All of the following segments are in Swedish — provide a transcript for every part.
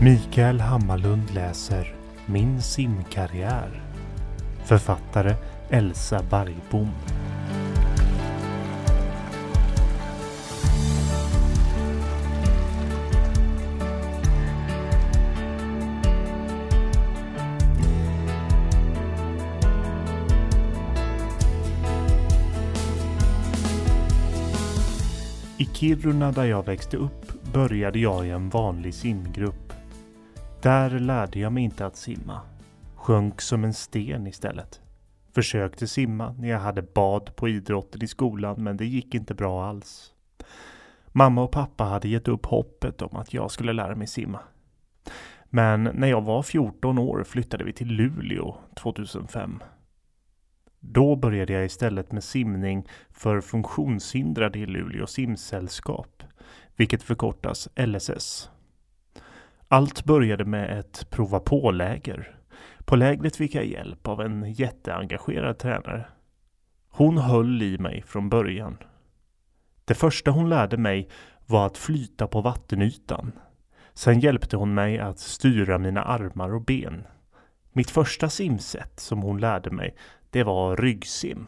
Mikael Hammarlund läser Min simkarriär. Författare Elsa Bergbom. Kiruna där jag växte upp började jag i en vanlig simgrupp. Där lärde jag mig inte att simma. Sjönk som en sten istället. Försökte simma när jag hade bad på idrotten i skolan men det gick inte bra alls. Mamma och pappa hade gett upp hoppet om att jag skulle lära mig simma. Men när jag var 14 år flyttade vi till Luleå 2005. Då började jag istället med simning för funktionshindrade i Luleå simsällskap, vilket förkortas LSS. Allt började med ett prova på-läger. På lägret fick jag hjälp av en jätteengagerad tränare. Hon höll i mig från början. Det första hon lärde mig var att flyta på vattenytan. Sen hjälpte hon mig att styra mina armar och ben. Mitt första simsätt som hon lärde mig, det var ryggsim.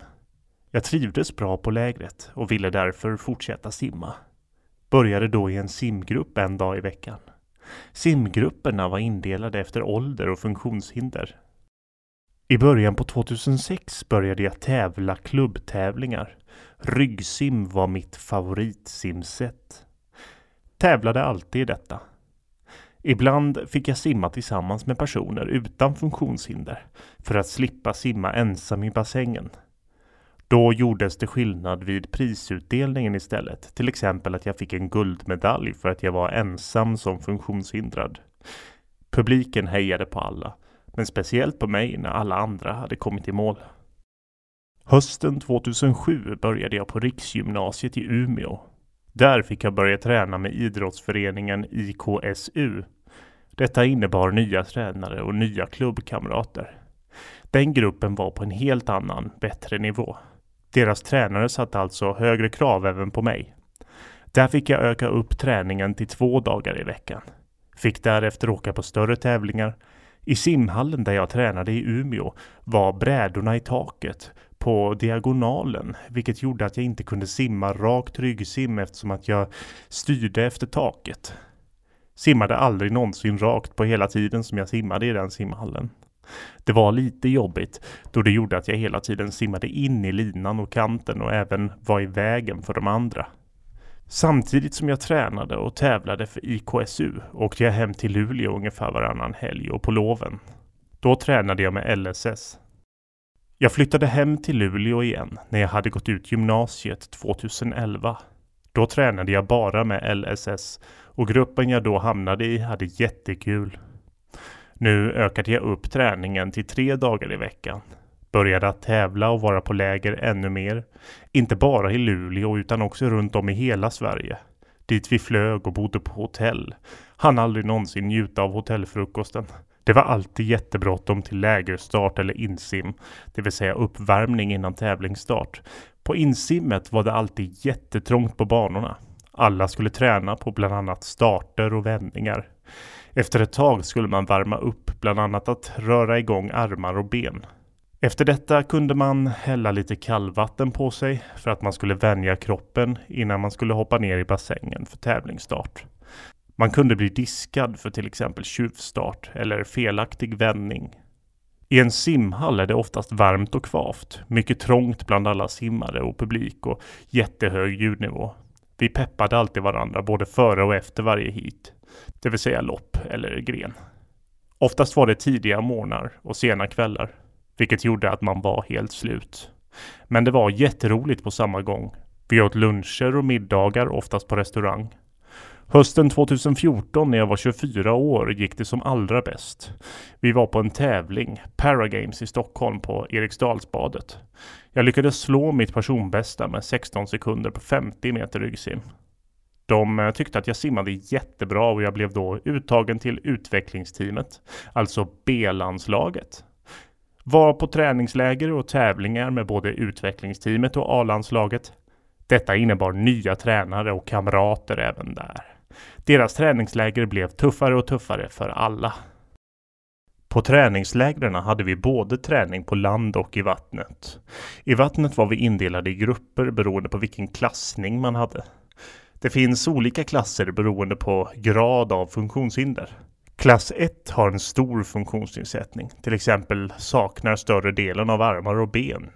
Jag trivdes bra på lägret och ville därför fortsätta simma. Började då i en simgrupp en dag i veckan. Simgrupperna var indelade efter ålder och funktionshinder. I början på 2006 började jag tävla klubbtävlingar. Ryggsim var mitt favoritsimsätt. Tävlade alltid i detta. Ibland fick jag simma tillsammans med personer utan funktionshinder för att slippa simma ensam i bassängen. Då gjordes det skillnad vid prisutdelningen istället. Till exempel att jag fick en guldmedalj för att jag var ensam som funktionshindrad. Publiken hejade på alla, men speciellt på mig när alla andra hade kommit i mål. Hösten 2007 började jag på Riksgymnasiet i Umeå. Där fick jag börja träna med idrottsföreningen IKSU. Detta innebar nya tränare och nya klubbkamrater. Den gruppen var på en helt annan, bättre nivå. Deras tränare satte alltså högre krav även på mig. Där fick jag öka upp träningen till två dagar i veckan. Fick därefter åka på större tävlingar. I simhallen där jag tränade i Umeå var brädorna i taket på diagonalen, vilket gjorde att jag inte kunde simma rakt ryggsim eftersom att jag styrde efter taket. Simmade aldrig någonsin rakt på hela tiden som jag simmade i den simhallen. Det var lite jobbigt då det gjorde att jag hela tiden simmade in i linan och kanten och även var i vägen för de andra. Samtidigt som jag tränade och tävlade för IKSU åkte jag hem till Luleå ungefär varannan helg och på loven. Då tränade jag med LSS. Jag flyttade hem till Luleå igen när jag hade gått ut gymnasiet 2011. Då tränade jag bara med LSS och gruppen jag då hamnade i hade jättekul. Nu ökade jag upp träningen till tre dagar i veckan. Började att tävla och vara på läger ännu mer. Inte bara i Luleå utan också runt om i hela Sverige. Dit vi flög och bodde på hotell. Han aldrig någonsin njuta av hotellfrukosten. Det var alltid jättebråttom till lägerstart eller insim, det vill säga uppvärmning innan tävlingsstart. På insimmet var det alltid jättetrångt på banorna. Alla skulle träna på bland annat starter och vändningar. Efter ett tag skulle man värma upp, bland annat att röra igång armar och ben. Efter detta kunde man hälla lite kallvatten på sig för att man skulle vänja kroppen innan man skulle hoppa ner i bassängen för tävlingsstart. Man kunde bli diskad för till exempel tjuvstart eller felaktig vändning. I en simhall är det oftast varmt och kvavt, mycket trångt bland alla simmare och publik och jättehög ljudnivå. Vi peppade alltid varandra både före och efter varje hit, det vill säga lopp eller gren. Oftast var det tidiga morgnar och sena kvällar, vilket gjorde att man var helt slut. Men det var jätteroligt på samma gång. Vi åt luncher och middagar, oftast på restaurang. Hösten 2014 när jag var 24 år gick det som allra bäst. Vi var på en tävling, Paragames i Stockholm på Eriksdalsbadet. Jag lyckades slå mitt personbästa med 16 sekunder på 50 meter ryggsim. De eh, tyckte att jag simmade jättebra och jag blev då uttagen till utvecklingsteamet, alltså B-landslaget. Var på träningsläger och tävlingar med både utvecklingsteamet och A-landslaget. Detta innebar nya tränare och kamrater även där. Deras träningsläger blev tuffare och tuffare för alla. På träningslägren hade vi både träning på land och i vattnet. I vattnet var vi indelade i grupper beroende på vilken klassning man hade. Det finns olika klasser beroende på grad av funktionshinder. Klass 1 har en stor funktionsnedsättning, till exempel saknar större delen av armar och ben.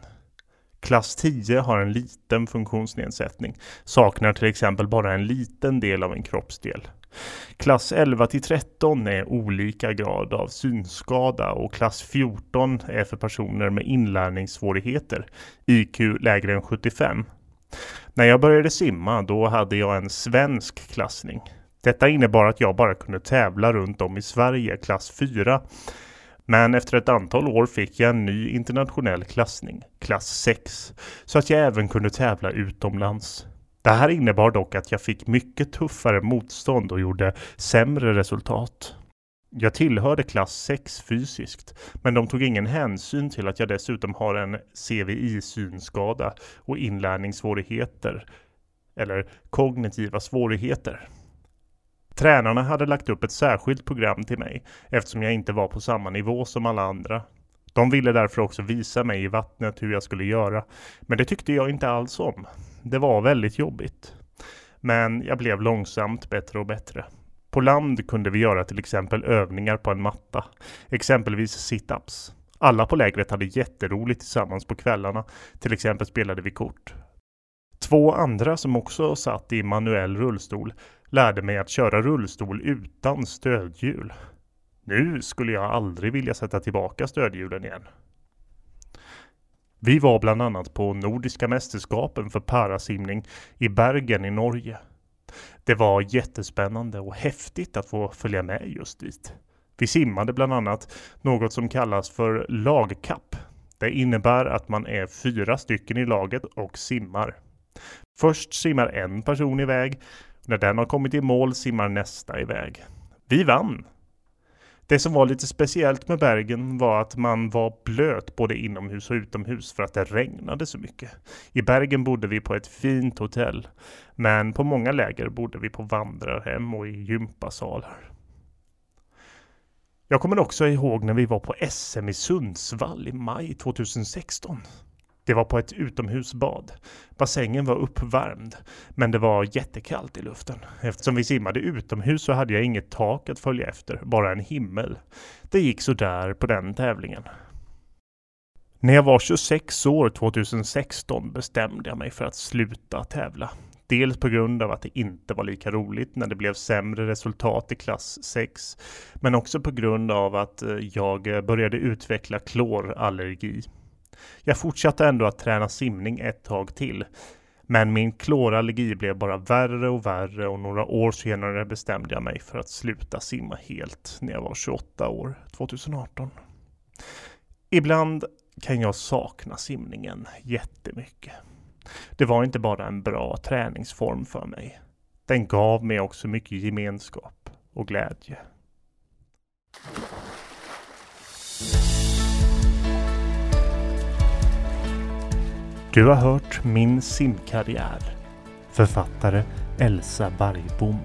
Klass 10 har en liten funktionsnedsättning, saknar till exempel bara en liten del av en kroppsdel. Klass 11 till 13 är olika grad av synskada och klass 14 är för personer med inlärningssvårigheter, IQ lägre än 75. När jag började simma då hade jag en svensk klassning. Detta innebar att jag bara kunde tävla runt om i Sverige klass 4. Men efter ett antal år fick jag en ny internationell klassning, klass 6, så att jag även kunde tävla utomlands. Det här innebar dock att jag fick mycket tuffare motstånd och gjorde sämre resultat. Jag tillhörde klass 6 fysiskt, men de tog ingen hänsyn till att jag dessutom har en CVI-synskada och inlärningssvårigheter, eller kognitiva svårigheter. Tränarna hade lagt upp ett särskilt program till mig eftersom jag inte var på samma nivå som alla andra. De ville därför också visa mig i vattnet hur jag skulle göra, men det tyckte jag inte alls om. Det var väldigt jobbigt. Men jag blev långsamt bättre och bättre. På land kunde vi göra till exempel övningar på en matta, exempelvis sit-ups. Alla på lägret hade jätteroligt tillsammans på kvällarna, till exempel spelade vi kort. Två andra som också satt i manuell rullstol lärde mig att köra rullstol utan stödhjul. Nu skulle jag aldrig vilja sätta tillbaka stödhjulen igen. Vi var bland annat på Nordiska mästerskapen för parasimning i Bergen i Norge. Det var jättespännande och häftigt att få följa med just dit. Vi simmade bland annat något som kallas för lagkapp. Det innebär att man är fyra stycken i laget och simmar. Först simmar en person iväg. När den har kommit i mål simmar nästa iväg. Vi vann! Det som var lite speciellt med Bergen var att man var blöt både inomhus och utomhus för att det regnade så mycket. I Bergen bodde vi på ett fint hotell, men på många läger bodde vi på vandrarhem och i gympasalar. Jag kommer också ihåg när vi var på SM i Sundsvall i maj 2016. Det var på ett utomhusbad. Bassängen var uppvärmd, men det var jättekallt i luften. Eftersom vi simmade utomhus så hade jag inget tak att följa efter, bara en himmel. Det gick så där på den tävlingen. När jag var 26 år 2016 bestämde jag mig för att sluta tävla. Dels på grund av att det inte var lika roligt när det blev sämre resultat i klass 6, men också på grund av att eh, jag började utveckla klorallergi. Jag fortsatte ändå att träna simning ett tag till. Men min klorallergi blev bara värre och värre och några år senare bestämde jag mig för att sluta simma helt när jag var 28 år, 2018. Ibland kan jag sakna simningen jättemycket. Det var inte bara en bra träningsform för mig. Den gav mig också mycket gemenskap och glädje. Du har hört Min simkarriär. Författare Elsa Bergbom.